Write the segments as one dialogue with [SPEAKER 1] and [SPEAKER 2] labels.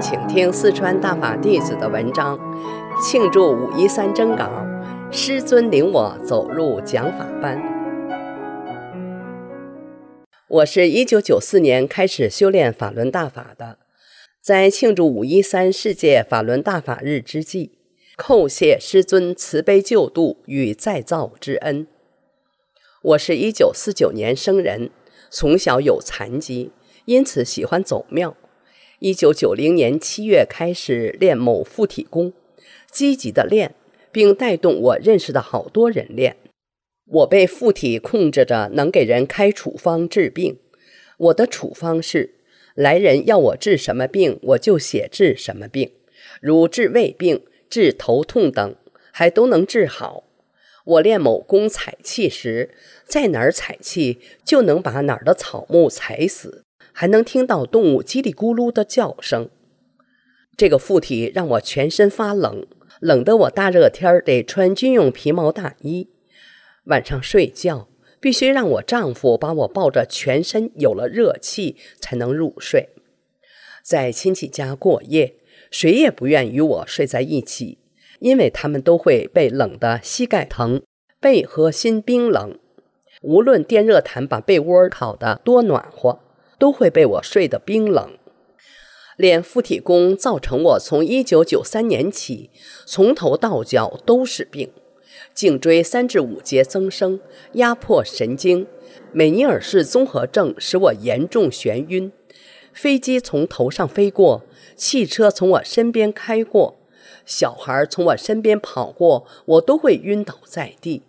[SPEAKER 1] 请听四川大法弟子的文章，庆祝五一三征稿，师尊领我走入讲法班。我是一九九四年开始修炼法轮大法的，在庆祝五一三世界法轮大法日之际，叩谢师尊慈悲救度与再造之恩。我是一九四九年生人，从小有残疾，因此喜欢走庙。一九九零年七月开始练某附体功，积极的练，并带动我认识的好多人练。我被附体控制着，能给人开处方治病。我的处方是：来人要我治什么病，我就写治什么病，如治胃病、治头痛等，还都能治好。我练某功采气时，在哪儿采气，就能把哪儿的草木采死。还能听到动物叽里咕噜的叫声，这个附体让我全身发冷，冷得我大热天得穿军用皮毛大衣。晚上睡觉必须让我丈夫把我抱着，全身有了热气才能入睡。在亲戚家过夜，谁也不愿与我睡在一起，因为他们都会被冷得膝盖疼，背和心冰冷。无论电热毯把被窝烤得多暖和。都会被我睡得冰冷。练附体功造成我从一九九三年起，从头到脚都是病，颈椎三至五节增生，压迫神经。美尼尔氏综合症使我严重眩晕，飞机从头上飞过，汽车从我身边开过，小孩从我身边跑过，我都会晕倒在地。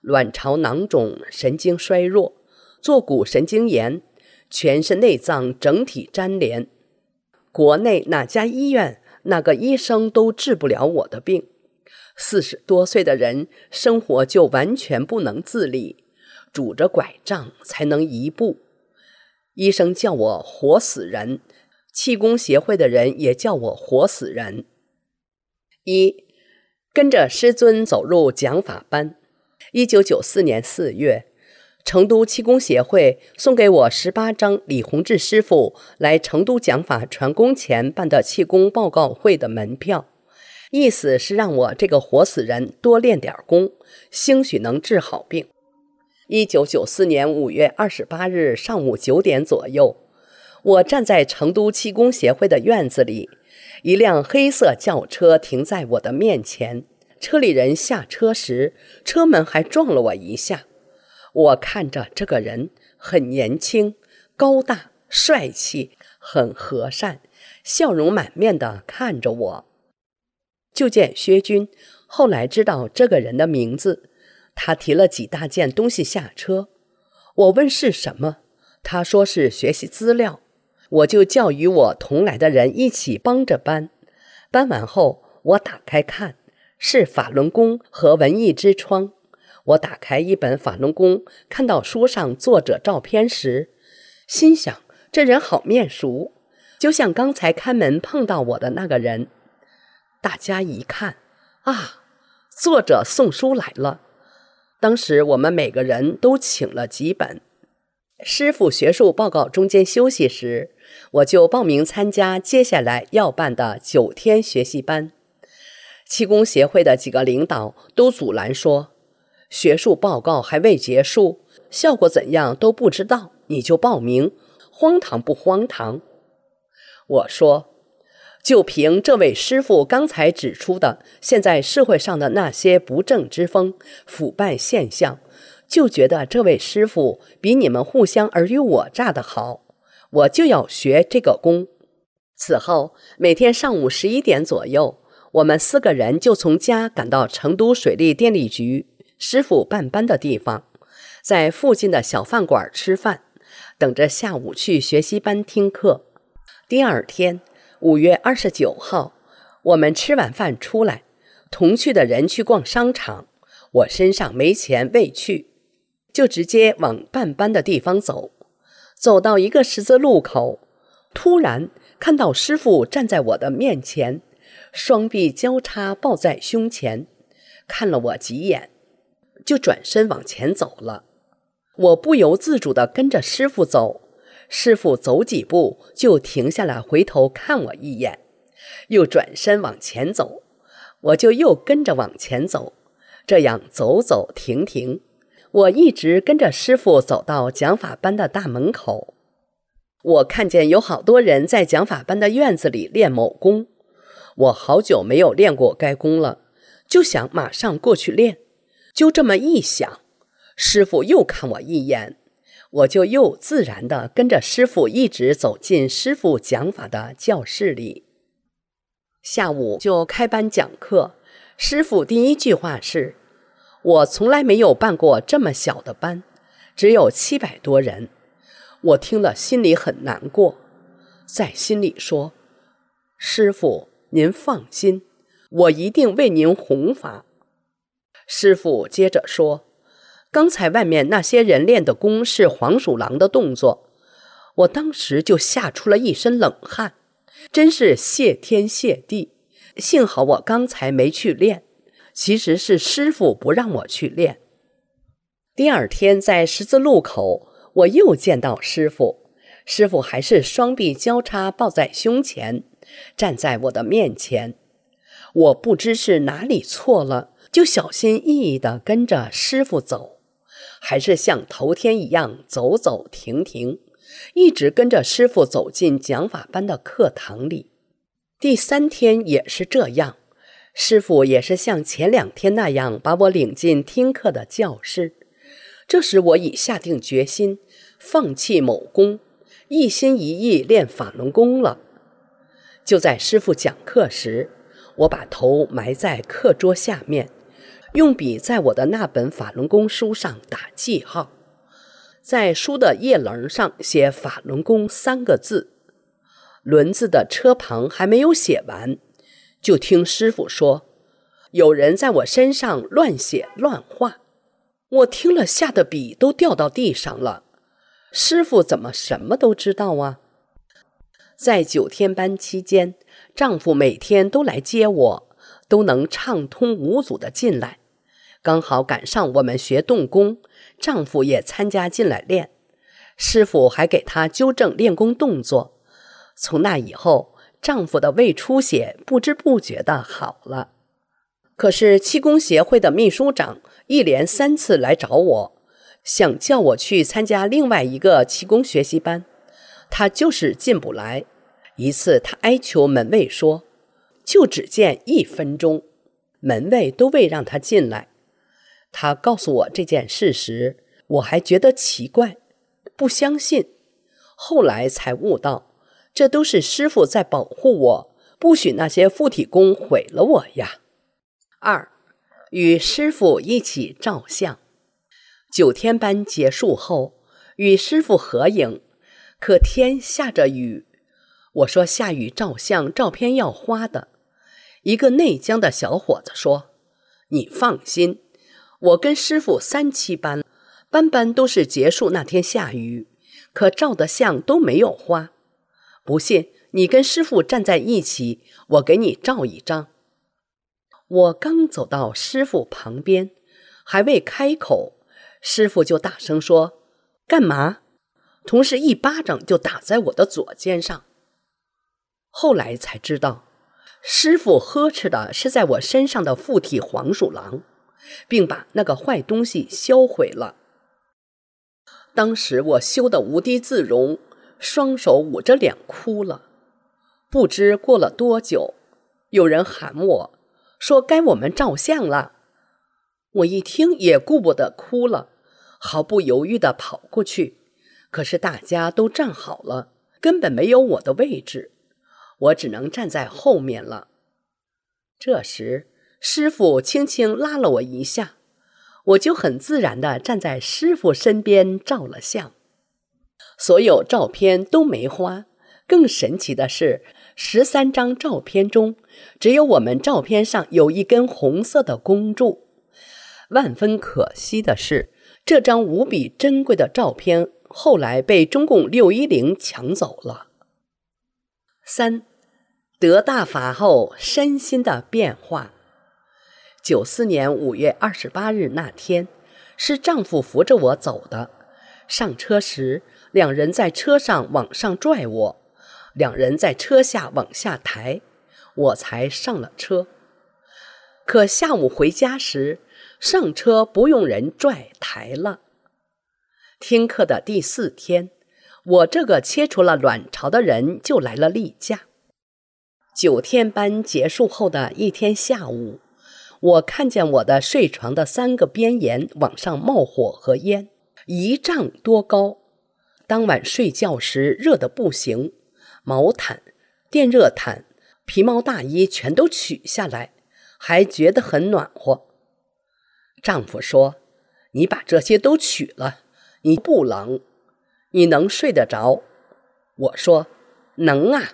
[SPEAKER 1] 卵巢囊肿，神经衰弱，坐骨神经炎。全身内脏整体粘连，国内哪家医院哪个医生都治不了我的病。四十多岁的人生活就完全不能自理，拄着拐杖才能一步。医生叫我活死人，气功协会的人也叫我活死人。一跟着师尊走入讲法班，一九九四年四月。成都气功协会送给我十八张李洪志师傅来成都讲法传功前办的气功报告会的门票，意思是让我这个活死人多练点功，兴许能治好病。一九九四年五月二十八日上午九点左右，我站在成都气功协会的院子里，一辆黑色轿车停在我的面前，车里人下车时，车门还撞了我一下。我看着这个人很年轻、高大、帅气，很和善，笑容满面的看着我。就见薛军，后来知道这个人的名字。他提了几大件东西下车，我问是什么，他说是学习资料。我就叫与我同来的人一起帮着搬。搬完后，我打开看，是法轮功和文艺之窗。我打开一本法轮功，看到书上作者照片时，心想这人好面熟，就像刚才开门碰到我的那个人。大家一看，啊，作者送书来了。当时我们每个人都请了几本。师傅学术报告中间休息时，我就报名参加接下来要办的九天学习班。气功协会的几个领导都阻拦说。学术报告还未结束，效果怎样都不知道，你就报名，荒唐不荒唐？我说，就凭这位师傅刚才指出的现在社会上的那些不正之风、腐败现象，就觉得这位师傅比你们互相尔虞我诈的好，我就要学这个功。此后，每天上午十一点左右，我们四个人就从家赶到成都水利电力局师傅办班的地方，在附近的小饭馆吃饭，等着下午去学习班听课。第二天。五月二十九号，我们吃晚饭出来，同去的人去逛商场。我身上没钱未去，就直接往办班的地方走。走到一个十字路口，突然看到师傅站在我的面前，双臂交叉抱在胸前，看了我几眼，就转身往前走了。我不由自主地跟着师傅走。师傅走几步就停下来，回头看我一眼，又转身往前走，我就又跟着往前走，这样走走停停，我一直跟着师傅走到讲法班的大门口。我看见有好多人在讲法班的院子里练某功，我好久没有练过该功了，就想马上过去练。就这么一想，师傅又看我一眼。我就又自然的跟着师傅一直走进师傅讲法的教室里。下午就开班讲课，师傅第一句话是：“我从来没有办过这么小的班，只有七百多人。”我听了心里很难过，在心里说：“师傅您放心，我一定为您弘法。”师傅接着说。刚才外面那些人练的功是黄鼠狼的动作，我当时就吓出了一身冷汗，真是谢天谢地。幸好我刚才没去练，其实是师傅不让我去练。第二天在十字路口，我又见到师傅，师傅还是双臂交叉抱在胸前，站在我的面前。我不知是哪里错了，就小心翼翼地跟着师傅走。还是像头天一样走走停停，一直跟着师傅走进讲法班的课堂里。第三天也是这样，师傅也是像前两天那样把我领进听课的教室。这时我已下定决心放弃某功，一心一意练法轮功了。就在师傅讲课时，我把头埋在课桌下面。用笔在我的那本法轮功书上打记号，在书的页棱上写“法轮功”三个字。轮字的车旁还没有写完，就听师傅说：“有人在我身上乱写乱画。”我听了，吓得笔都掉到地上了。师傅怎么什么都知道啊？在九天班期间，丈夫每天都来接我。都能畅通无阻的进来，刚好赶上我们学动功，丈夫也参加进来练，师傅还给他纠正练功动作。从那以后，丈夫的胃出血不知不觉的好了。可是气功协会的秘书长一连三次来找我，想叫我去参加另外一个气功学习班，他就是进不来。一次，他哀求门卫说。就只见一分钟，门卫都未让他进来。他告诉我这件事时，我还觉得奇怪，不相信。后来才悟到，这都是师傅在保护我，不许那些附体功毁了我呀。二，与师傅一起照相。九天班结束后，与师傅合影，可天下着雨。我说下雨照相，照片要花的。一个内江的小伙子说：“你放心，我跟师傅三七班，班班都是结束那天下雨，可照的相都没有花。不信，你跟师傅站在一起，我给你照一张。”我刚走到师傅旁边，还未开口，师傅就大声说：“干嘛？”同时一巴掌就打在我的左肩上。后来才知道。师傅呵斥的是在我身上的附体黄鼠狼，并把那个坏东西销毁了。当时我羞得无地自容，双手捂着脸哭了。不知过了多久，有人喊我说：“该我们照相了。”我一听也顾不得哭了，毫不犹豫地跑过去。可是大家都站好了，根本没有我的位置，我只能站在后面了。这时，师傅轻轻拉了我一下，我就很自然地站在师傅身边照了相。所有照片都没花。更神奇的是，十三张照片中，只有我们照片上有一根红色的弓柱。万分可惜的是，这张无比珍贵的照片后来被中共六一零抢走了。三，得大法后身心的变化。九四年五月二十八日那天，是丈夫扶着我走的。上车时，两人在车上往上拽我。两人在车下往下抬，我才上了车。可下午回家时，上车不用人拽抬了。听课的第四天，我这个切除了卵巢的人就来了例假。九天班结束后的一天下午，我看见我的睡床的三个边沿往上冒火和烟，一丈多高。当晚睡觉时热得不行。毛毯、电热毯、皮毛大衣全都取下来，还觉得很暖和。丈夫说：“你把这些都取了，你不冷，你能睡得着？”我说：“能啊。”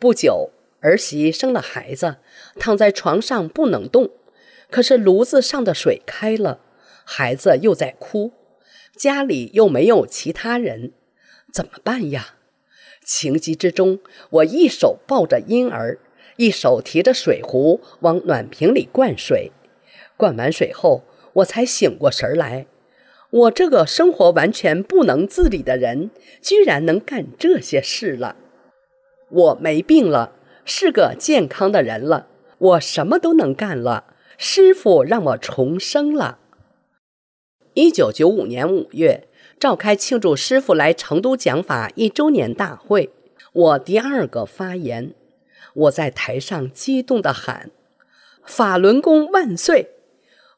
[SPEAKER 1] 不久，儿媳生了孩子，躺在床上不能动，可是炉子上的水开了，孩子又在哭，家里又没有其他人，怎么办呀？情急之中，我一手抱着婴儿，一手提着水壶往暖瓶里灌水。灌完水后，我才醒过神来。我这个生活完全不能自理的人，居然能干这些事了。我没病了，是个健康的人了，我什么都能干了。师傅让我重生了。一九九五年五月。召开庆祝师傅来成都讲法一周年大会，我第二个发言，我在台上激动的喊：“法轮功万岁！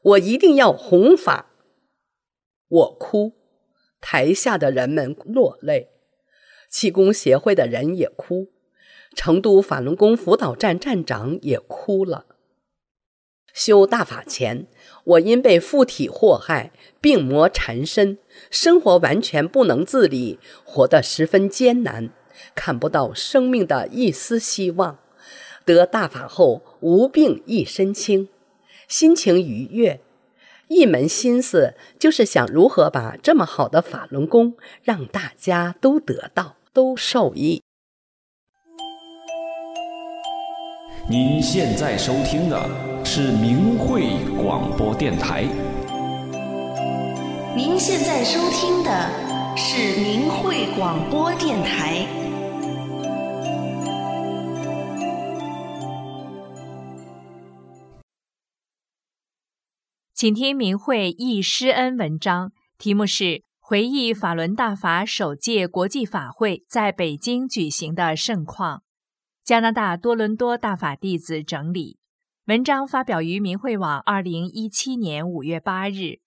[SPEAKER 1] 我一定要弘法。”我哭，台下的人们落泪，气功协会的人也哭，成都法轮功辅导站站长也哭了。修大法前，我因被附体祸害，病魔缠身，生活完全不能自理，活得十分艰难，看不到生命的一丝希望。得大法后，无病一身轻，心情愉悦，一门心思就是想如何把这么好的法轮功让大家都得到，都受益。
[SPEAKER 2] 您现在收听的。是明慧广播电台。
[SPEAKER 3] 您现在收听的是明慧广播电台。
[SPEAKER 4] 请听明慧忆师恩文章，题目是回忆法轮大法首届国际法会在北京举行的盛况。加拿大多伦多大法弟子整理。文章发表于明慧网，二零一七年五月八日。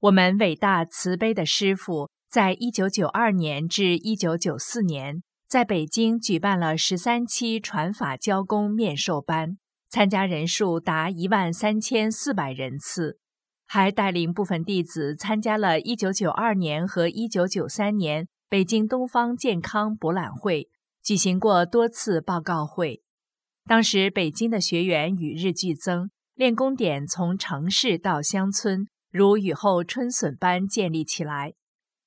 [SPEAKER 4] 我们伟大慈悲的师父，在一九九二年至一九九四年，在北京举办了十三期传法教功面授班，参加人数达一万三千四百人次，还带领部分弟子参加了一九九二年和一九九三年北京东方健康博览会，举行过多次报告会。当时，北京的学员与日俱增，练功点从城市到乡村，如雨后春笋般建立起来。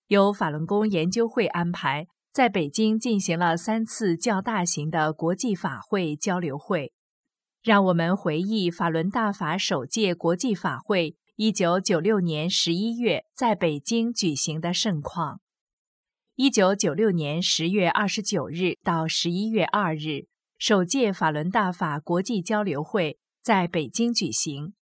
[SPEAKER 4] 由法轮功研究会安排，在北京进行了三次较大型的国际法会交流会。让我们回忆法轮大法首届国际法会——一九九六年十一月在北京举行的盛况。一九九六年十月二十九日到十一月二日。首届法轮大法国际交流会在北京举行，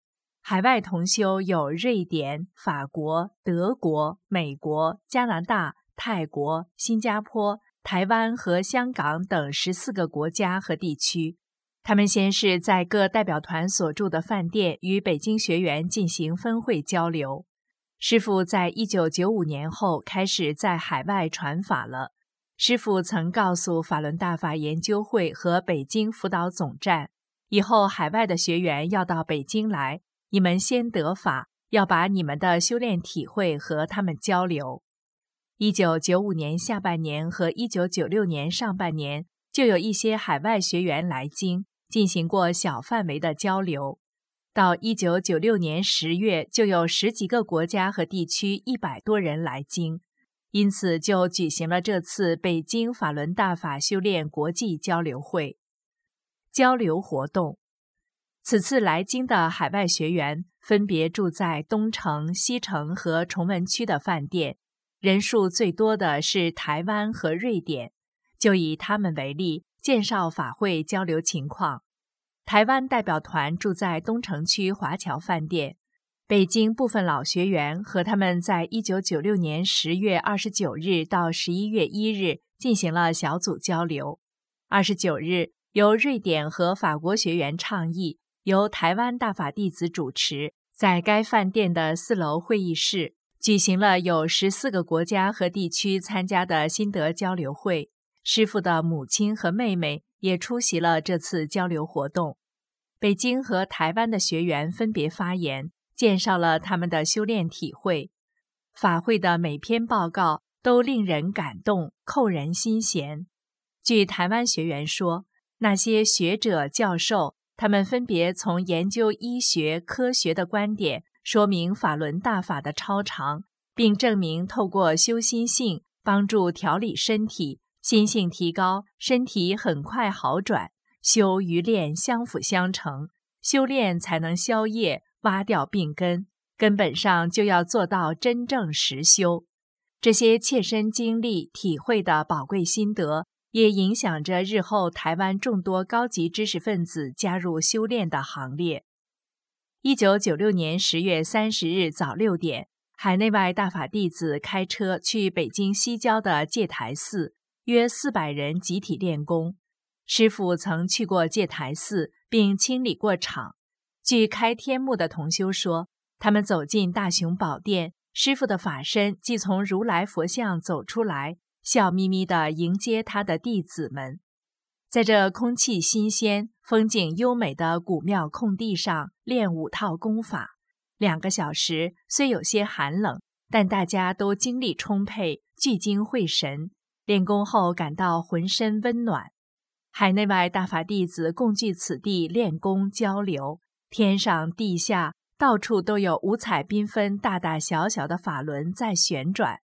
[SPEAKER 4] 海外同修有瑞典、法国、德国、美国、加拿大、泰国、新加坡、台湾和香港等十四个国家和地区。他们先是在各代表团所住的饭店与北京学员进行分会交流。师傅在一九九五年后开始在海外传法了。师傅曾告诉法轮大法研究会和北京辅导总站，以后海外的学员要到北京来，你们先得法，要把你们的修炼体会和他们交流。一九九五年下半年和一九九六年上半年，就有一些海外学员来京。进行过小范围的交流，到一九九六年十月，就有十几个国家和地区一百多人来京，因此就举行了这次北京法轮大法修炼国际交流会。交流活动，此次来京的海外学员分别住在东城、西城和崇文区的饭店，人数最多的是台湾和瑞典，就以他们为例。介绍法会交流情况。台湾代表团住在东城区华侨饭店。北京部分老学员和他们在一九九六年十月二十九日到十一月一日进行了小组交流。二十九日，由瑞典和法国学员倡议，由台湾大法弟子主持，在该饭店的四楼会议室举行了有十四个国家和地区参加的心得交流会。师傅的母亲和妹妹也出席了这次交流活动。北京和台湾的学员分别发言，介绍了他们的修炼体会。法会的每篇报告都令人感动，扣人心弦。据台湾学员说，那些学者教授，他们分别从研究医学科学的观点，说明法轮大法的超常，并证明透过修心性，帮助调理身体。心性提高，身体很快好转。修与练相辅相成，修炼才能消业，挖掉病根。根本上就要做到真正实修。这些切身经历、体会的宝贵心得，也影响着日后台湾众多高级知识分子加入修炼的行列。一九九六年十月三十日早六点，海内外大法弟子开车去北京西郊的戒台寺。约四百人集体练功，师傅曾去过戒台寺，并清理过场。据开天目的同修说，他们走进大雄宝殿，师傅的法身即从如来佛像走出来，笑眯眯地迎接他的弟子们。在这空气新鲜、风景优美的古庙空地上练五套功法，两个小时虽有些寒冷，但大家都精力充沛，聚精会神。练功后感到浑身温暖，海内外大法弟子共聚此地练功交流，天上地下到处都有五彩缤纷、大大小小的法轮在旋转。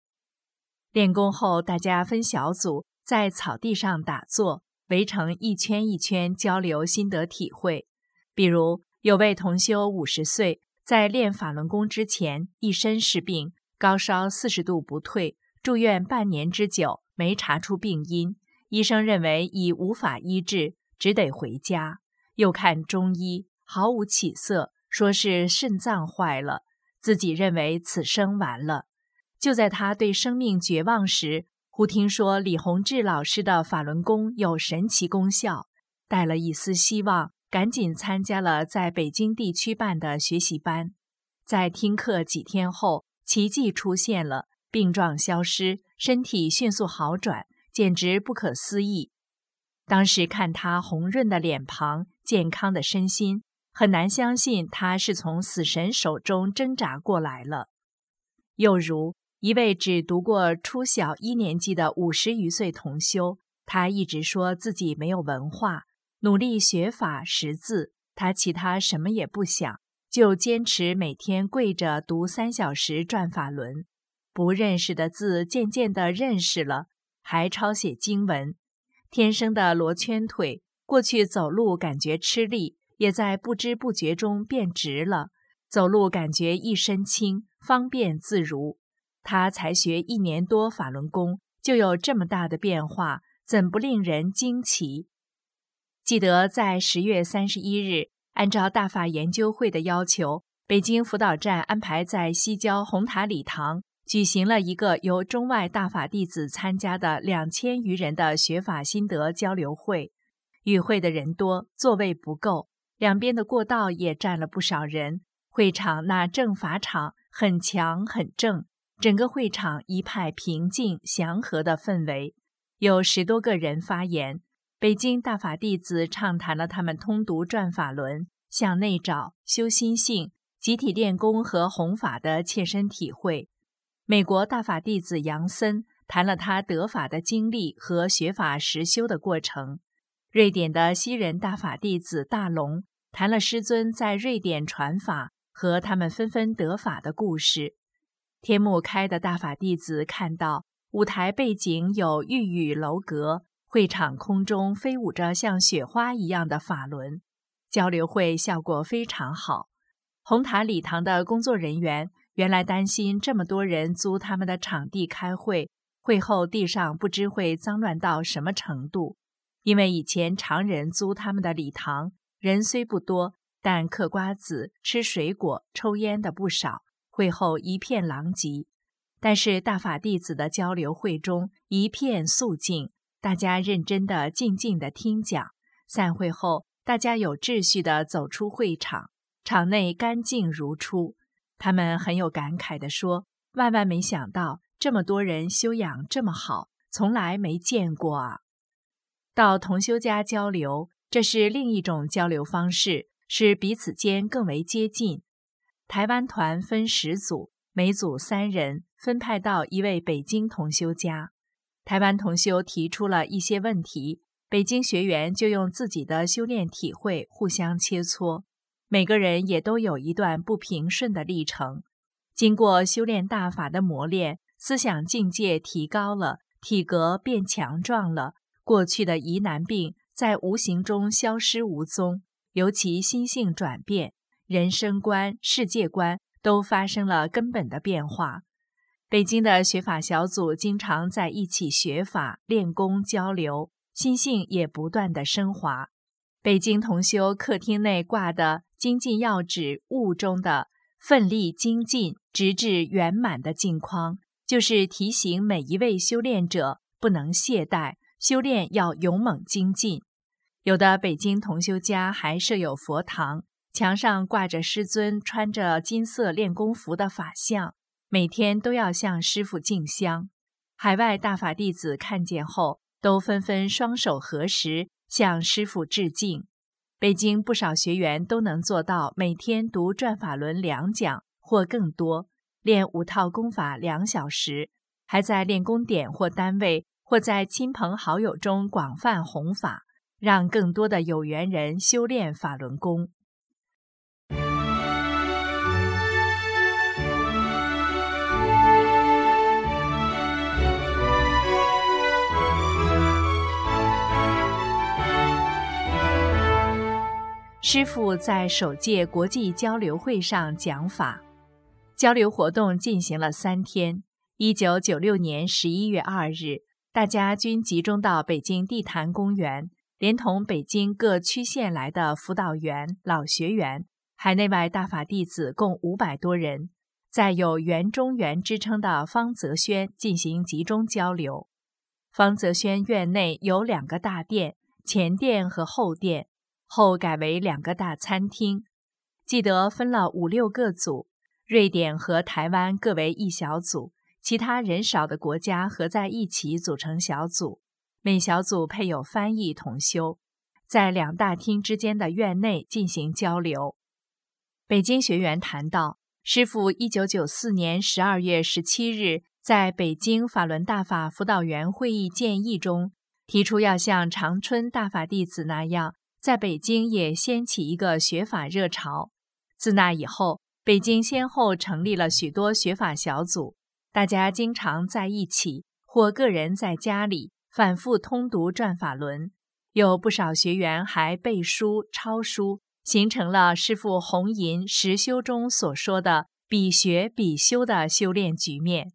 [SPEAKER 4] 练功后，大家分小组在草地上打坐，围成一圈一圈交流心得体会。比如有位同修五十岁，在练法轮功之前一身是病，高烧四十度不退，住院半年之久。没查出病因，医生认为已无法医治，只得回家。又看中医，毫无起色，说是肾脏坏了。自己认为此生完了。就在他对生命绝望时，忽听说李洪志老师的法轮功有神奇功效，带了一丝希望，赶紧参加了在北京地区办的学习班。在听课几天后，奇迹出现了。病状消失，身体迅速好转，简直不可思议。当时看他红润的脸庞、健康的身心，很难相信他是从死神手中挣扎过来了。又如一位只读过初小一年级的五十余岁同修，他一直说自己没有文化，努力学法识字，他其他什么也不想，就坚持每天跪着读三小时转法轮。不认识的字渐渐地认识了，还抄写经文。天生的罗圈腿，过去走路感觉吃力，也在不知不觉中变直了。走路感觉一身轻，方便自如。他才学一年多法轮功，就有这么大的变化，怎不令人惊奇？记得在十月三十一日，按照大法研究会的要求，北京辅导站安排在西郊红塔礼堂。举行了一个由中外大法弟子参加的两千余人的学法心得交流会。与会的人多，座位不够，两边的过道也站了不少人。会场那正法场很强很正，整个会场一派平静祥和的氛围。有十多个人发言，北京大法弟子畅谈了他们通读转法轮、向内找、修心性、集体练功和弘法的切身体会。美国大法弟子杨森谈了他得法的经历和学法实修的过程。瑞典的西人大法弟子大龙谈了师尊在瑞典传法和他们纷纷得法的故事。天幕开的大法弟子看到舞台背景有玉宇楼阁，会场空中飞舞着像雪花一样的法轮，交流会效果非常好。红塔礼堂的工作人员。原来担心这么多人租他们的场地开会，会后地上不知会脏乱到什么程度。因为以前常人租他们的礼堂，人虽不多，但嗑瓜子、吃水果、抽烟的不少。会后一片狼藉，但是大法弟子的交流会中一片肃静，大家认真的、静静的听讲。散会后，大家有秩序的走出会场，场内干净如初。他们很有感慨地说：“万万没想到，这么多人修养这么好，从来没见过啊！”到同修家交流，这是另一种交流方式，使彼此间更为接近。台湾团分十组，每组三人，分派到一位北京同修家。台湾同修提出了一些问题，北京学员就用自己的修炼体会互相切磋。每个人也都有一段不平顺的历程，经过修炼大法的磨练，思想境界提高了，体格变强壮了，过去的疑难病在无形中消失无踪，尤其心性转变，人生观、世界观都发生了根本的变化。北京的学法小组经常在一起学法、练功、交流，心性也不断的升华。北京同修客厅内挂的。精进要旨悟中的奋力精进，直至圆满的境况，就是提醒每一位修炼者不能懈怠，修炼要勇猛精进。有的北京同修家还设有佛堂，墙上挂着师尊穿着金色练功服的法像，每天都要向师傅敬香。海外大法弟子看见后，都纷纷双手合十，向师傅致敬。北京不少学员都能做到每天读转法轮两讲或更多，练五套功法两小时，还在练功点或单位或在亲朋好友中广泛弘法，让更多的有缘人修炼法轮功。师傅在首届国际交流会上讲法，交流活动进行了三天。一九九六年十一月二日，大家均集中到北京地坛公园，连同北京各区县来的辅导员、老学员、海内外大法弟子共五百多人，在有“园中园”之称的方泽轩进行集中交流。方泽轩院内有两个大殿，前殿和后殿。后改为两个大餐厅，记得分了五六个组，瑞典和台湾各为一小组，其他人少的国家合在一起组成小组，每小组配有翻译同修，在两大厅之间的院内进行交流。北京学员谈到，师父一九九四年十二月十七日在北京法轮大法辅导员会议建议中提出，要像长春大法弟子那样。在北京也掀起一个学法热潮。自那以后，北京先后成立了许多学法小组，大家经常在一起，或个人在家里反复通读转法轮。有不少学员还背书抄书，形成了师父红银实修中所说的“比学比修”的修炼局面。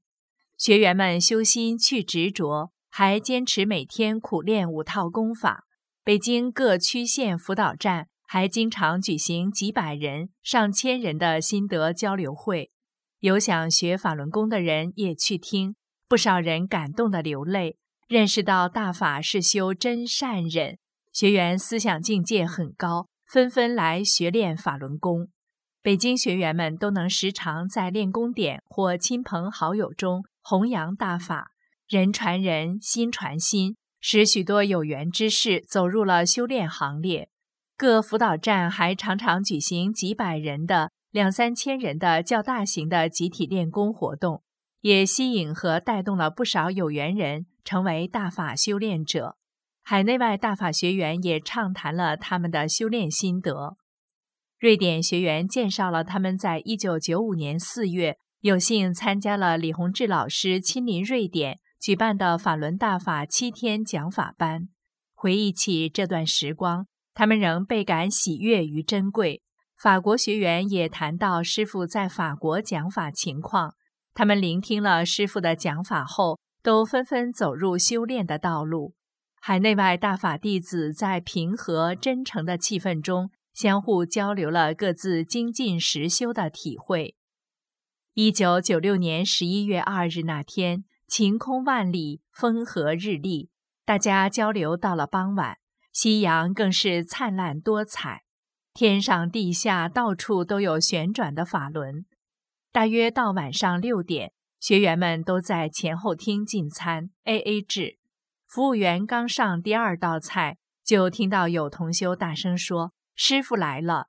[SPEAKER 4] 学员们修心去执着，还坚持每天苦练五套功法。北京各区县辅导站还经常举行几百人、上千人的心得交流会，有想学法轮功的人也去听，不少人感动的流泪，认识到大法是修真善忍，学员思想境界很高，纷纷来学练法轮功。北京学员们都能时常在练功点或亲朋好友中弘扬大法，人传人，心传心，使许多有缘之士走入了修炼行列。各辅导站还常常举行几百人的。两三千人的较大型的集体练功活动，也吸引和带动了不少有缘人成为大法修炼者。海内外大法学员也畅谈了他们的修炼心得。瑞典学员介绍了他们在一九九五年四月有幸参加了李洪志老师亲临瑞典举办的法轮大法七天讲法班。回忆起这段时光，他们仍倍感喜悦与珍贵。法国学员也谈到师傅在法国讲法情况，他们聆听了师傅的讲法后，都纷纷走入修炼的道路。海内外大法弟子在平和真诚的气氛中，相互交流了各自精进实修的体会。一九九六年十一月二日那天，晴空万里，风和日丽，大家交流到了傍晚，夕阳更是灿烂多彩。天上地下到处都有旋转的法轮。大约到晚上六点，学员们都在前后厅进餐，A A 制。服务员刚上第二道菜，就听到有同修大声说：“师傅来了！”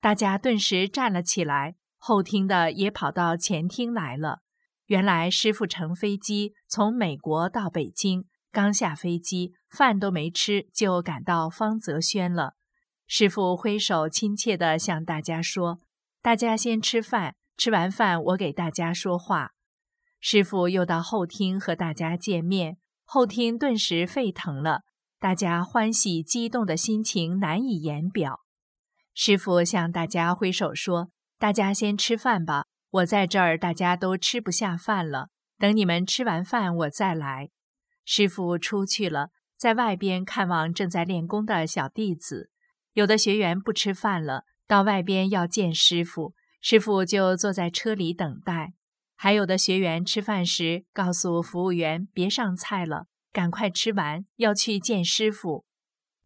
[SPEAKER 4] 大家顿时站了起来，后厅的也跑到前厅来了。原来师傅乘飞机从美国到北京，刚下飞机，饭都没吃就赶到方泽轩了。师傅挥手，亲切地向大家说：“大家先吃饭，吃完饭我给大家说话。”师傅又到后厅和大家见面，后厅顿时沸腾了，大家欢喜激动的心情难以言表。师傅向大家挥手说：“大家先吃饭吧，我在这儿大家都吃不下饭了，等你们吃完饭我再来。”师傅出去了，在外边看望正在练功的小弟子。有的学员不吃饭了，到外边要见师傅，师傅就坐在车里等待。还有的学员吃饭时告诉服务员别上菜了，赶快吃完，要去见师傅。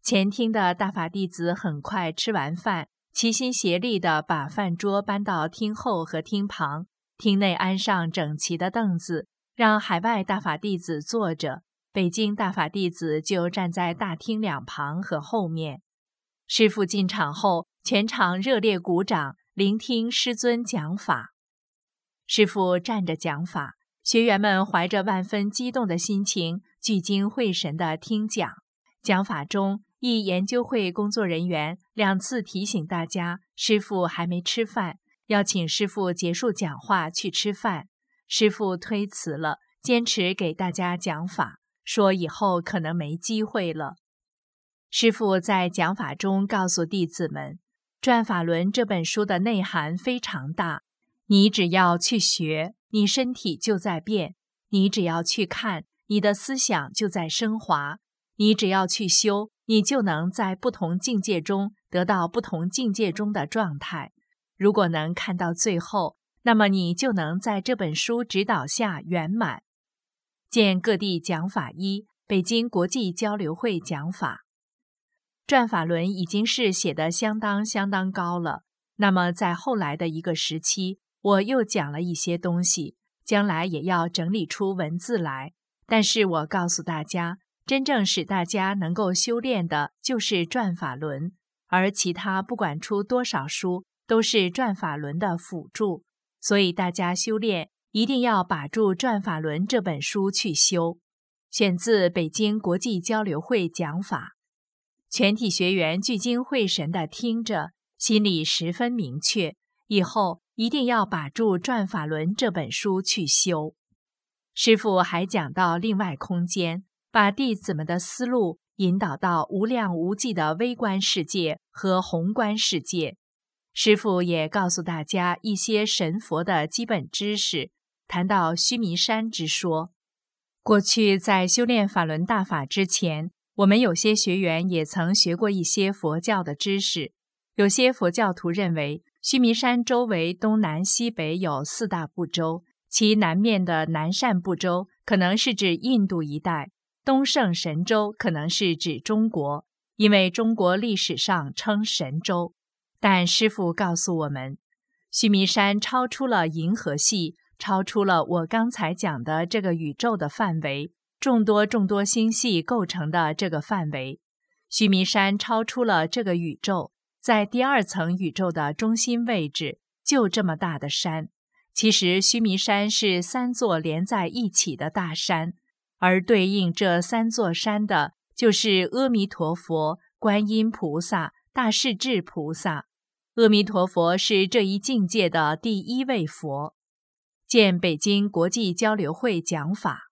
[SPEAKER 4] 前厅的大法弟子很快吃完饭，齐心协力地把饭桌搬到厅后和厅旁，厅内安上整齐的凳子，让海外大法弟子坐着，北京大法弟子就站在大厅两旁和后面。师傅进场后，全场热烈鼓掌，聆听师尊讲法。师傅站着讲法，学员们怀着万分激动的心情，聚精会神地听讲。讲法中，一研究会工作人员两次提醒大家，师傅还没吃饭，要请师傅结束讲话去吃饭。师傅推辞了，坚持给大家讲法，说以后可能没机会了。师傅在讲法中告诉弟子们，《转法轮》这本书的内涵非常大。你只要去学，你身体就在变；你只要去看，你的思想就在升华；你只要去修，你就能在不同境界中得到不同境界中的状态。如果能看到最后，那么你就能在这本书指导下圆满。见各地讲法一，北京国际交流会讲法。转法轮已经是写的相当相当高了。那么在后来的一个时期，我又讲了一些东西，将来也要整理出文字来。但是我告诉大家，真正使大家能够修炼的，就是转法轮，而其他不管出多少书，都是转法轮的辅助。所以大家修炼一定要把住转法轮这本书去修。选自北京国际交流会讲法。全体学员聚精会神地听着，心里十分明确：以后一定要把住《转法轮》这本书去修。师傅还讲到另外空间，把弟子们的思路引导到无量无际的微观世界和宏观世界。师傅也告诉大家一些神佛的基本知识，谈到须弥山之说。过去在修炼法轮大法之前。我们有些学员也曾学过一些佛教的知识，有些佛教徒认为，须弥山周围东南西北有四大部洲，其南面的南赡部洲可能是指印度一带，东胜神州可能是指中国，因为中国历史上称神州。但师父告诉我们，须弥山超出了银河系，超出了我刚才讲的这个宇宙的范围，众多众多星系构成的这个范围。须弥山超出了这个宇宙，在第二层宇宙的中心位置，就这么大的山。其实须弥山是三座连在一起的大山，而对应这三座山的，就是阿弥陀佛、观音菩萨、大势至菩萨。阿弥陀佛是这一境界的第一位佛。见北京国际交流会讲法，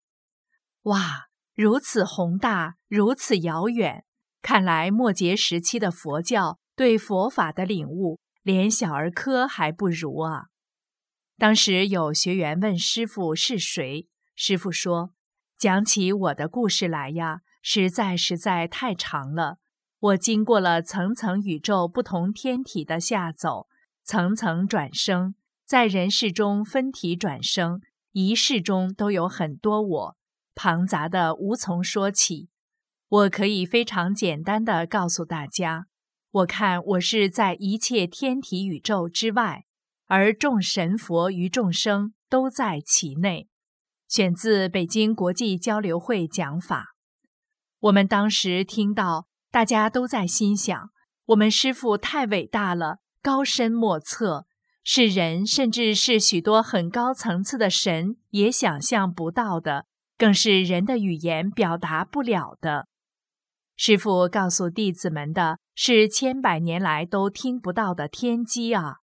[SPEAKER 4] 哇，如此宏大，如此遥远。看来末节时期的佛教对佛法的领悟，连小儿科还不如啊！当时有学员问师傅是谁，师傅说：“讲起我的故事来呀，实在实在太长了。我经过了层层宇宙不同天体的下走，层层转生，在人世中分体转生，一世中都有很多我，庞杂的无从说起。”我可以非常简单的告诉大家，我看我是在一切天体宇宙之外，而众神佛与众生都在其内。选自北京国际交流会讲法。我们当时听到，大家都在心想：我们师父太伟大了，高深莫测，是人甚至是许多很高层次的神也想象不到的，更是人的语言表达不了的。师父告诉弟子们的是千百年来都听不到的天机啊！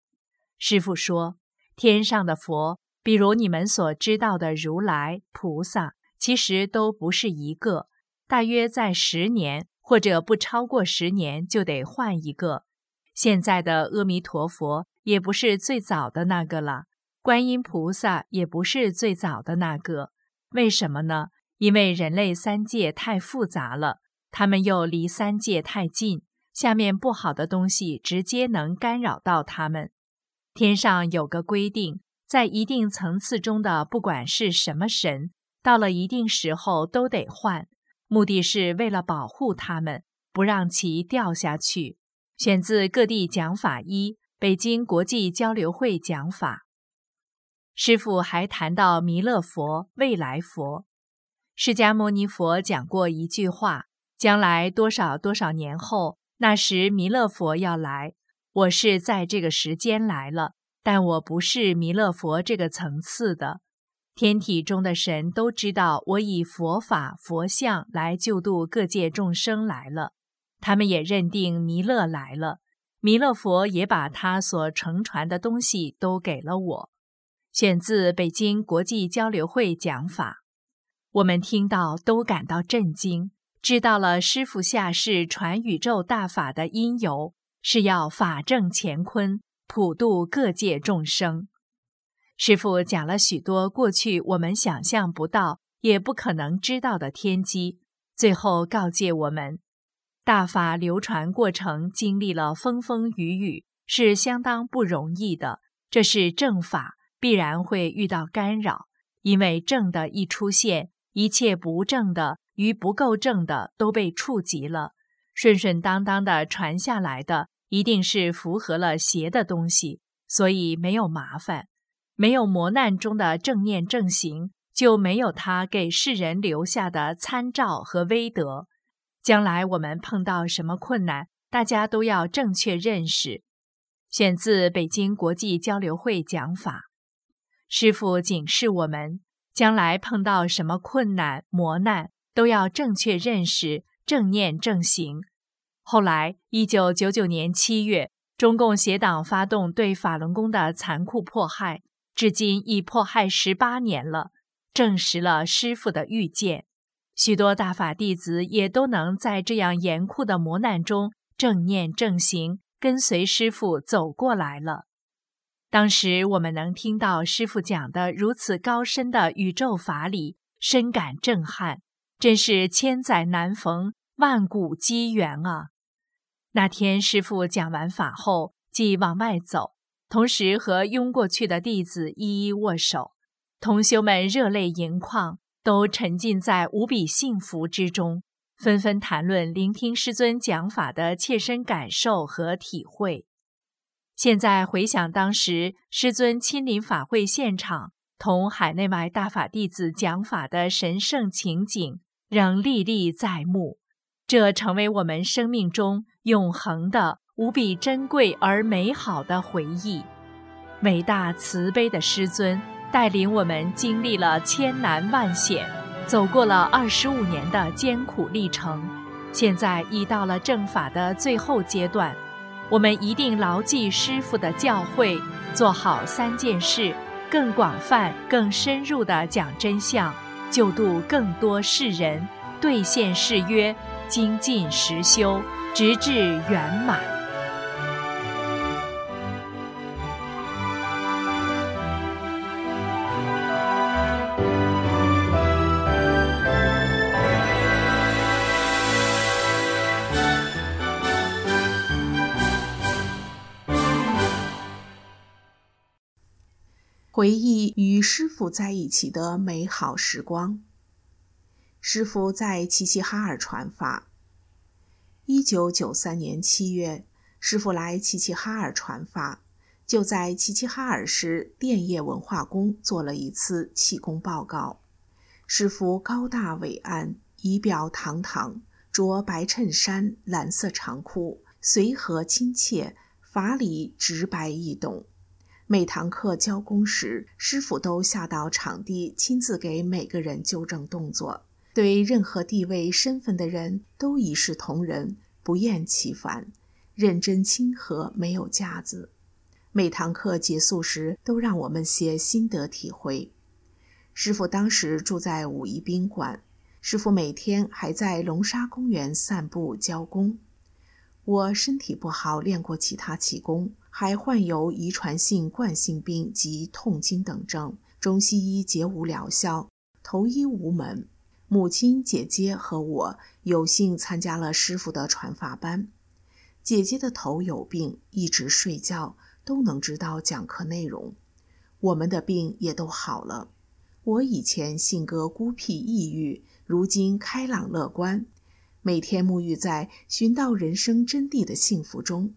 [SPEAKER 4] 师父说，天上的佛，比如你们所知道的如来、菩萨，其实都不是一个，大约在十年或者不超过十年就得换一个。现在的阿弥陀佛也不是最早的那个了，观音菩萨也不是最早的那个。为什么呢？因为人类三界太复杂了。他们又离三界太近，下面不好的东西直接能干扰到他们。天上有个规定，在一定层次中的，不管是什么神，到了一定时候都得换，目的是为了保护他们，不让其掉下去。选自各地讲法一，北京国际交流会讲法。师父还谈到弥勒佛、未来佛，释迦牟尼佛讲过一句话。将来多少多少年后，那时弥勒佛要来，我是在这个时间来了，但我不是弥勒佛这个层次的。天体中的神都知道我以佛法佛像来救度各界众生来了，他们也认定弥勒来了，弥勒佛也把他所承传的东西都给了我。选自北京国际交流会讲法，我们听到都感到震惊。知道了，师父下世传宇宙大法的因由，是要法正乾坤，普度各界众生。师父讲了许多过去我们想象不到、也不可能知道的天机，最后告诫我们：大法流传过程经历了风风雨雨，是相当不容易的。这是正法，必然会遇到干扰，因为正的一出现，一切不正的。与不够正的都被触及了，顺顺当当的传下来的一定是符合了邪的东西，所以没有麻烦，没有磨难中的正念正行，就没有他给世人留下的参照和威德。将来我们碰到什么困难，大家都要正确认识。选自北京国际交流会讲法，师父警示我们：将来碰到什么困难磨难。都要正确认识，正念正行。后来，一九九九年七月，中共协党发动对法轮功的残酷迫害，至今已迫害十八年了，证实了师傅的预见。许多大法弟子也都能在这样严酷的磨难中正念正行，跟随师傅走过来了。当时我们能听到师傅讲的如此高深的宇宙法理，深感震撼。真是千载难逢，万古机缘啊！那天师傅讲完法后，即往外走，同时和拥过去的弟子一一握手。同修们热泪盈眶，都沉浸在无比幸福之中，纷纷谈论聆听师尊讲法的切身感受和体会。现在回想当时师尊亲临法会现场，同海内外大法弟子讲法的神圣情景，仍历历在目。这成为我们生命中永恒的、无比珍贵而美好的回忆。伟大慈悲的师尊带领我们经历了千难万险，走过了二十五年的艰苦历程，现在已到了正法的最后阶段。我们一定牢记师父的教诲，做好三件事，更广泛、更深入地讲真相，救度更多世人，兑现誓约。精进实修，直至圆满。
[SPEAKER 5] 回忆与师父在一起的美好时光。师傅在齐齐哈尔传法。一九九三年七月，师傅来齐齐哈尔传法，就在齐齐哈尔市电业文化宫做了一次气功报告。师傅高大伟岸，仪表堂堂，着白衬衫、蓝色长裤，随和亲切，法理直白易懂。每堂课教功时，师傅都下到场地，亲自给每个人纠正动作。对任何地位身份的人都一视同仁，不厌其烦，认真亲和，没有架子。每堂课结束时，都让我们写心得体会。师傅当时住在五一宾馆，师傅每天还在龙沙公园散步教功。我身体不好，练过其他气功，还患有遗传性冠心病及痛经等症，中西医皆无疗效，投医无门。母亲、姐姐和我有幸参加了师傅的传法班。姐姐的头有病，一直睡觉，都能知道讲课内容。我们的病也都好了。我以前性格孤僻、抑郁，如今开朗乐观，每天沐浴在寻到人生真谛的幸福中。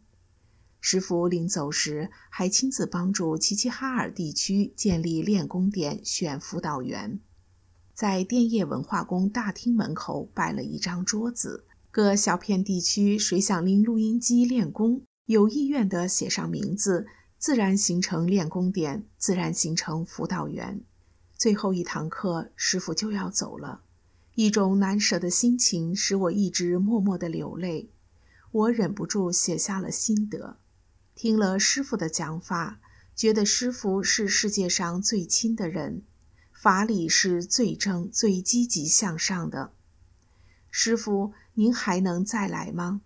[SPEAKER 5] 师傅临走时，还亲自帮助齐齐哈尔地区建立练功点，选辅导员。在电业文化宫大厅门口摆了一张桌子，各小片地区谁想拎录音机练功，有意愿的写上名字，自然形成练功点，自然形成辅导员。最后一堂课，师傅就要走了，一种难舍的心情使我一直默默的流泪。我忍不住写下了心得，听了师傅的讲法，觉得师傅是世界上最亲的人。法理是最正、最积极向上的。师傅，您还能再来吗？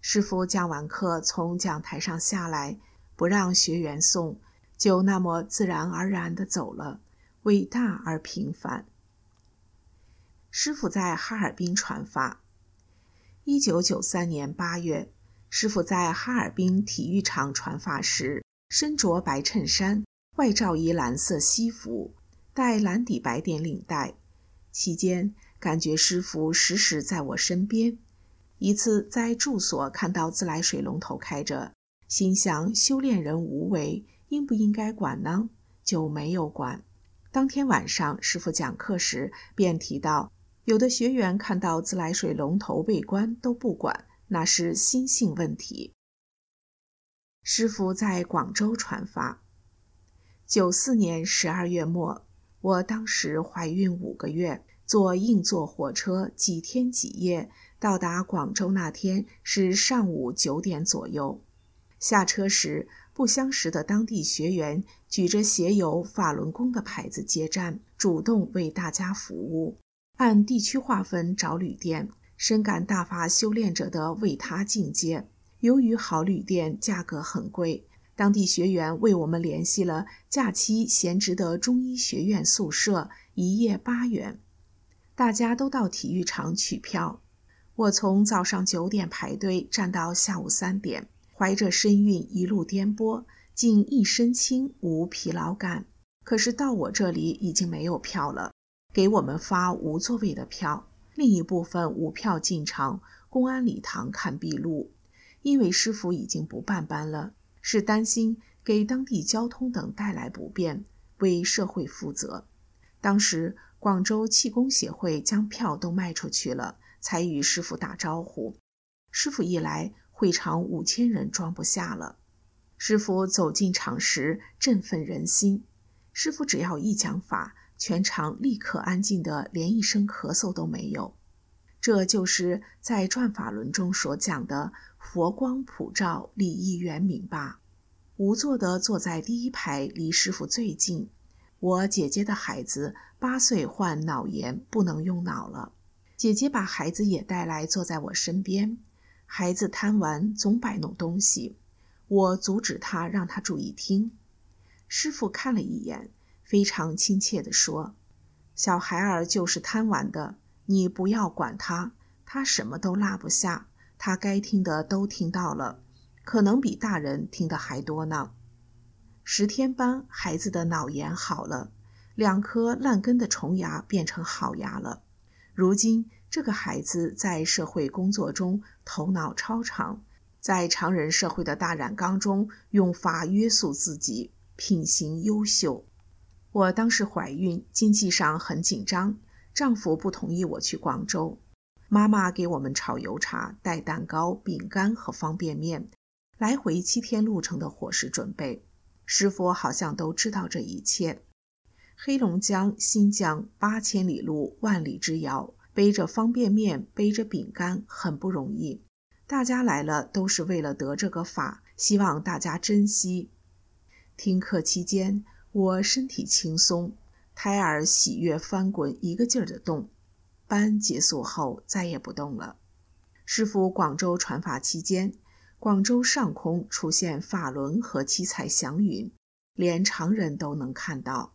[SPEAKER 5] 师傅讲完课，从讲台上下来，不让学员送，就那么自然而然地走了。伟大而平凡。师傅在哈尔滨传法。一九九三年八月，师傅在哈尔滨体育场传法时，身着白衬衫，外罩一蓝色西服。戴蓝底白点领带，期间感觉师傅时时在我身边。一次在住所看到自来水龙头开着，心想修炼人无为，应不应该管呢？就没有管。当天晚上师傅讲课时便提到，有的学员看到自来水龙头被关都不管，那是心性问题。师傅在广州传法，九四年十二月末。我当时怀孕五个月，坐硬座火车几天几夜到达广州。那天是上午九点左右，下车时不相识的当地学员举着写有法轮功的牌子接站，主动为大家服务，按地区划分找旅店，深感大法修炼者的为他境界。由于好旅店价格很贵。当地学员为我们联系了假期闲职的中医学院宿舍，一夜八元。大家都到体育场取票。我从早上九点排队站到下午三点，怀着身孕一路颠簸，竟一身轻，无疲劳感。可是到我这里已经没有票了，给我们发无座位的票，另一部分无票进场公安礼堂看闭路。因为师傅已经不办班了，是担心给当地交通等带来不便，为社会负责。当时广州气功协会将票都卖出去了。才与师傅打招呼。师傅一来，会场五千人装不下了。师傅走进场时，振奋人心。师傅只要一讲法，全场立刻安静的，连一声咳嗽都没有。这就是在转法轮中所讲的“佛光普照，利益圆明”吧。无座的坐在第一排，离师傅最近。我姐姐的孩子八岁患脑炎，不能用脑了。姐姐把孩子也带来，坐在我身边。孩子贪玩，总摆弄东西。我阻止他，让他注意听。师傅看了一眼，非常亲切地说：“小孩儿就是贪玩的，你不要管他，他什么都落不下。他该听的都听到了，可能比大人听的还多呢。”十天班，孩子的脑炎好了，两颗烂根的虫牙变成好牙了。如今，这个孩子在社会工作中头脑超常，在常人社会的大染缸中用法约束自己，品行优秀。我当时怀孕，经济上很紧张，丈夫不同意我去广州。妈妈给我们炒油茶、带蛋糕、饼干和方便面，来回七天路程的伙食准备。师傅好像都知道这一切。黑龙江、新疆八千里路，万里之遥，背着方便面，背着饼干，很不容易。大家来了，都是为了得这个法，希望大家珍惜。听课期间，我身体轻松，胎儿喜悦翻滚，一个劲儿的动。班结束后，再也不动了。师傅广州传法期间，广州上空出现法轮和七彩祥云，连常人都能看到。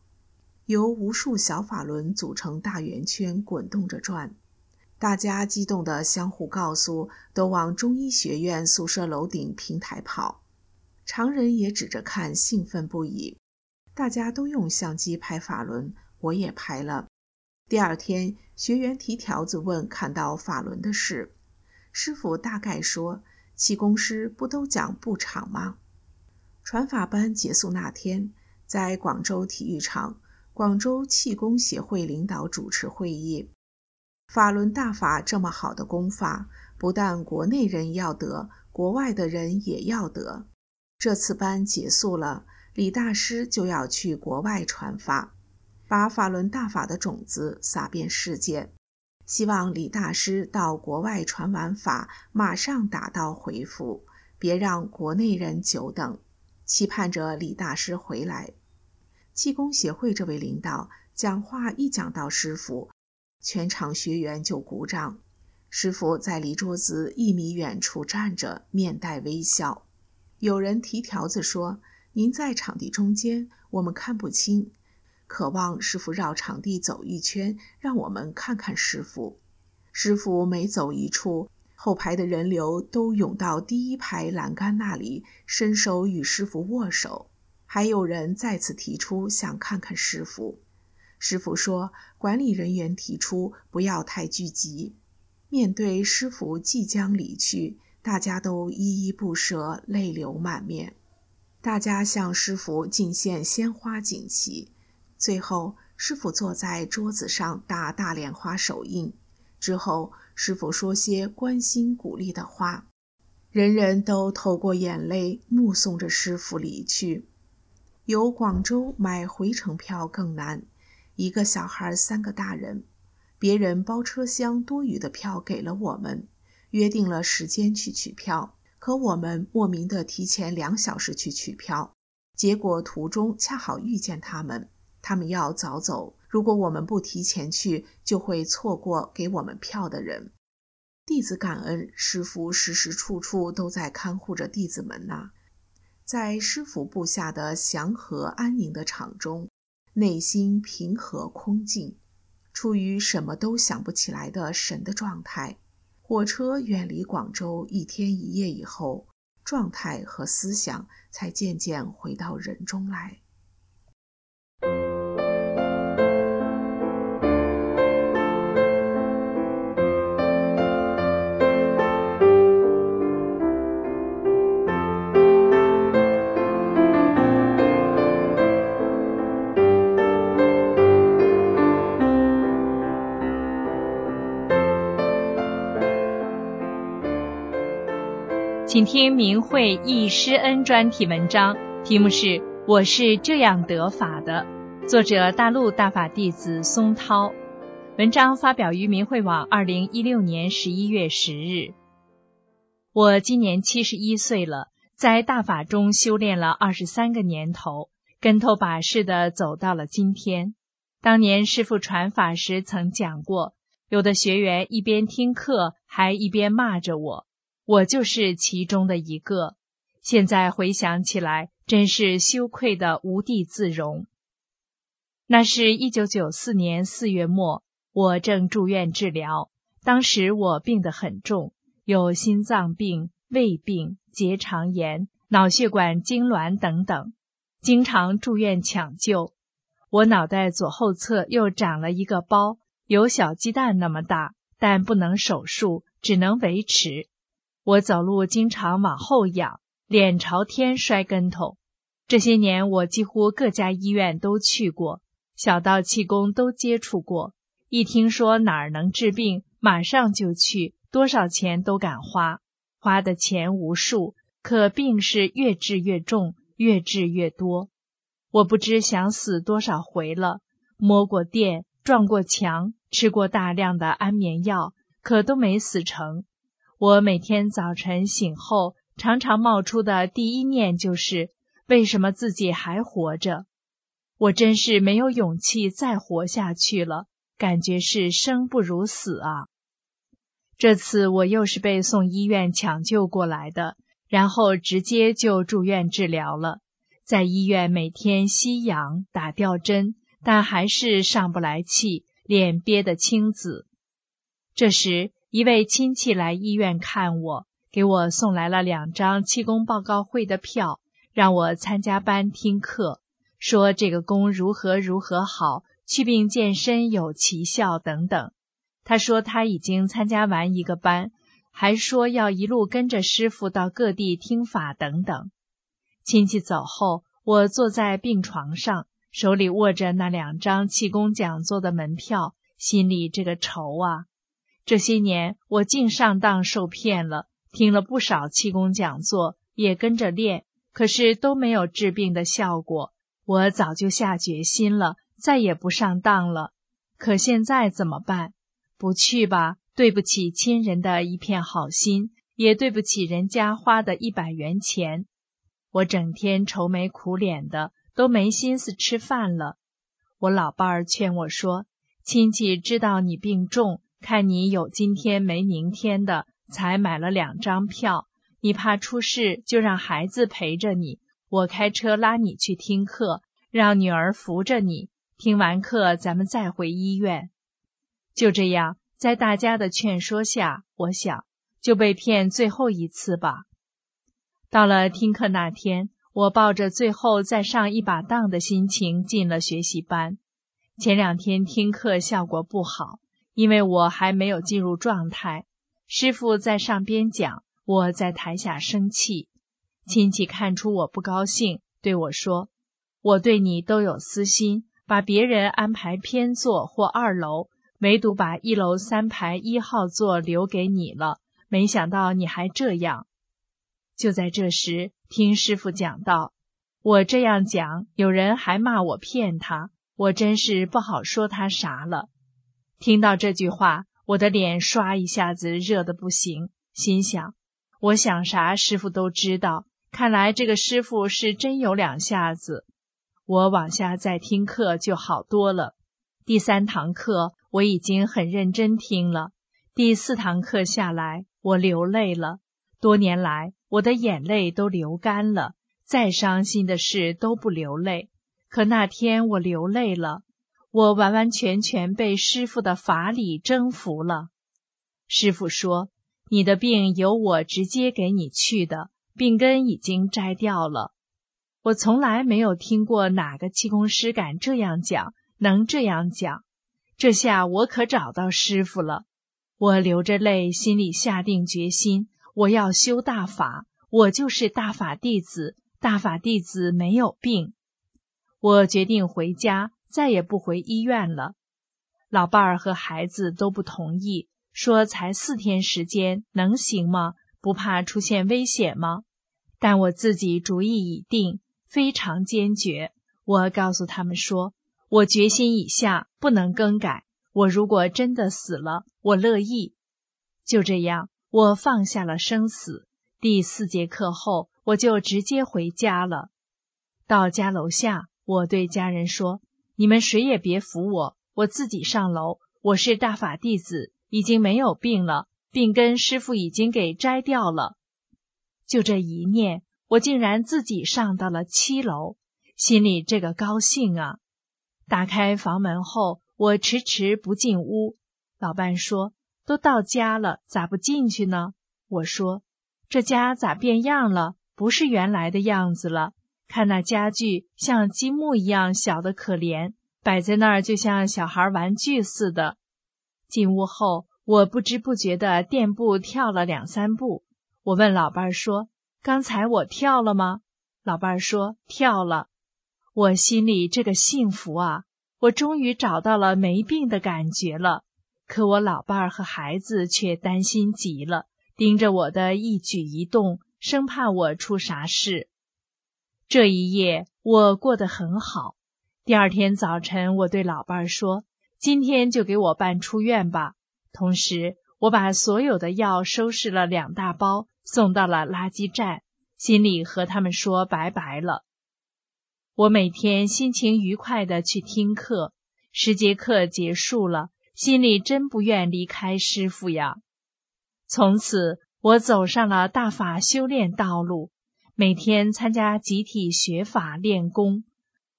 [SPEAKER 5] 由无数小法轮组成大圆圈滚动着转，大家激动地相互告诉，都往中医学院宿舍楼顶平台跑。常人也指着看，兴奋不已。大家都用相机拍法轮，我也拍了。第二天，学员提条子问看到法轮的事，师傅大概说：气功师不都讲布场吗？传法班结束那天，在广州体育场。广州气功协会领导主持会议，法轮大法这么好的功法，不但国内人要得，国外的人也要得。这次班结束了，李大师就要去国外传法，把法轮大法的种子撒遍世界。希望李大师到国外传完法，马上打道回府，别让国内人久等。期盼着李大师回来。气功协会这位领导讲话一讲到师傅，全场学员就鼓掌。师傅在离桌子一米远处站着，面带微笑。有人提条子说：“您在场地中间，我们看不清，渴望师傅绕场地走一圈，让我们看看师傅。”师傅每走一处，后排的人流都涌到第一排栏杆那里，伸手与师傅握手。还有人再次提出想看看师傅。师傅说：“管理人员提出不要太聚集。”面对师傅即将离去，大家都依依不舍，泪流满面。大家向师傅敬献鲜花锦旗。最后，师傅坐在桌子上打大莲花手印。之后，师傅说些关心鼓励的话，人人都透过眼泪目送着师傅离去。由广州买回程票更难，一个小孩三个大人，别人包车厢多余的票给了我们，约定了时间去取票，可我们莫名的提前两小时去取票，结果途中恰好遇见他们，他们要早走，如果我们不提前去，就会错过给我们票的人。弟子感恩师傅时时处处都在看护着弟子们呐。在师傅布下的祥和安宁的场中，内心平和空静，处于什么都想不起来的神的状态。火车远离广州一天一夜以后，状态和思想才渐渐回到人中来。
[SPEAKER 4] 请听明慧忆师恩专题文章，题目是《我是这样得法的》，作者大陆大法弟子松涛。文章发表于明慧网，二零一六年十一月十日。我今年七十一岁了，在大法中修炼了二十三个年头，跟头把式的走到了今天。当年师傅传法时曾讲过，有的学员一边听课，还一边骂着我。我就是其中的一个，现在回想起来，真是羞愧的无地自容。那是一九九四年四月末，我正住院治疗，当时我病得很重，有心脏病、胃病、结肠炎、脑血管痉挛等等，经常住院抢救。我脑袋左后侧又长了一个包，有小鸡蛋那么大，但不能手术，只能维持。我走路经常往后仰，脸朝天摔跟头。这些年，我几乎各家医院都去过，小到气功都接触过。一听说哪儿能治病，马上就去，多少钱都敢花，花的钱无数。可病是越治越重，越治越多。我不知想死多少回了，摸过电，撞过墙，吃过大量的安眠药，可都没死成。我每天早晨醒后，常常冒出的第一念就是为什么自己还活着？我真是没有勇气再活下去了，感觉是生不如死啊！这次我又是被送医院抢救过来的，然后直接就住院治疗了。在医院每天吸氧、打吊针，但还是上不来气，脸憋得青紫。这时。一位亲戚来医院看我，给我送来了两张气功报告会的票，让我参加班听课，说这个功如何如何好，祛病健身有奇效等等。他说他已经参加完一个班，还说要一路跟着师傅到各地听法等等。亲戚走后，我坐在病床上，手里握着那两张气功讲座的门票，心里这个愁啊！这些年，我竟上当受骗了，听了不少气功讲座，也跟着练，可是都没有治病的效果。我早就下决心了，再也不上当了。可现在怎么办？不去吧，对不起亲人的一片好心，也对不起人家花的一百元钱。我整天愁眉苦脸的，都没心思吃饭了。我老伴儿劝我说：“亲戚知道你病重。”看你有今天没明天的，才买了两张票。你怕出事，就让孩子陪着你，我开车拉你去听课，让女儿扶着你。听完课，咱们再回医院。就这样，在大家的劝说下，我想就被骗最后一次吧。到了听课那天，我抱着最后再上一把当的心情进了学习班。前两天听课效果不好。因为我还没有进入状态，师傅在上边讲，我在台下生气。亲戚看出我不高兴，对我说：“我对你都有私心，把别人安排偏座或二楼，唯独把一楼三排一号座留给你了。没想到你还这样。”就在这时，听师傅讲到，我这样讲，有人还骂我骗他，我真是不好说他啥了。听到这句话，我的脸唰一下子热得不行，心想：我想啥，师傅都知道。看来这个师傅是真有两下子。我往下再听课就好多了。第三堂课我已经很认真听了，第四堂课下来，我流泪了。多年来，我的眼泪都流干了，再伤心的事都不流泪。可那天我流泪了。我完完全全被师傅的法理征服了。师傅说：“你的病由我直接给你去的，病根已经摘掉了。我从来没有听过哪个气功师敢这样讲，能这样讲。这下我可找到师傅了。我流着泪，心里下定决心，我要修大法，我就是大法弟子。大法弟子没有病。我决定回家，再也不回医院了。老伴儿和孩子都不同意，说才四天时间，能行吗？不怕出现危险吗？但我自己主意已定。非常坚决，我告诉他们说：“我决心已下，不能更改。我如果真的死了，我乐意。”就这样，我放下了生死。第四节课后，我就直接回家了。到家楼下，我对家人说：“你们谁也别扶我，我自己上楼。我是大法弟子，已经没有病了，病根师傅已经给摘掉了。”就这一念。我竟然自己上到了七楼，心里这个高兴啊！打开房门后，我迟迟不进屋。老伴说：“都到家了，咋不进去呢？”我说：“这家咋变样了？不是原来的样子了。看那家具像积木一样小的可怜，摆在那儿就像小孩玩具似的。”进屋后，我不知不觉的垫步跳了两三步。我问老伴儿说。刚才我跳了吗？老伴儿说跳了。我心里这个幸福啊！我终于找到了没病的感觉了。可我老伴儿和孩子却担心极了，盯着我的一举一动，生怕我出啥事。这一夜我过得很好。第二天早晨，我对老伴儿说：“今天就给我办出院吧。”同时，我把所有的药收拾了两大包。送到了垃圾站，心里和他们说拜拜了。我每天心情愉快的去听课，十节课结束了，心里真不愿离开师傅呀。从此，我走上了大法修炼道路，每天参加集体学法练功。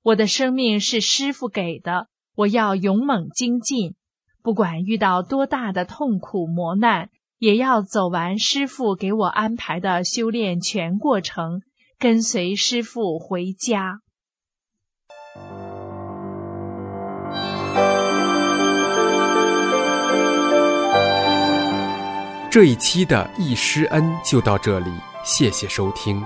[SPEAKER 4] 我的生命是师傅给的，我要勇猛精进，不管遇到多大的痛苦磨难。也要走完师傅给我安排的修炼全过程，跟随师傅回家。
[SPEAKER 6] 这一期的易师恩就到这里，谢谢收听。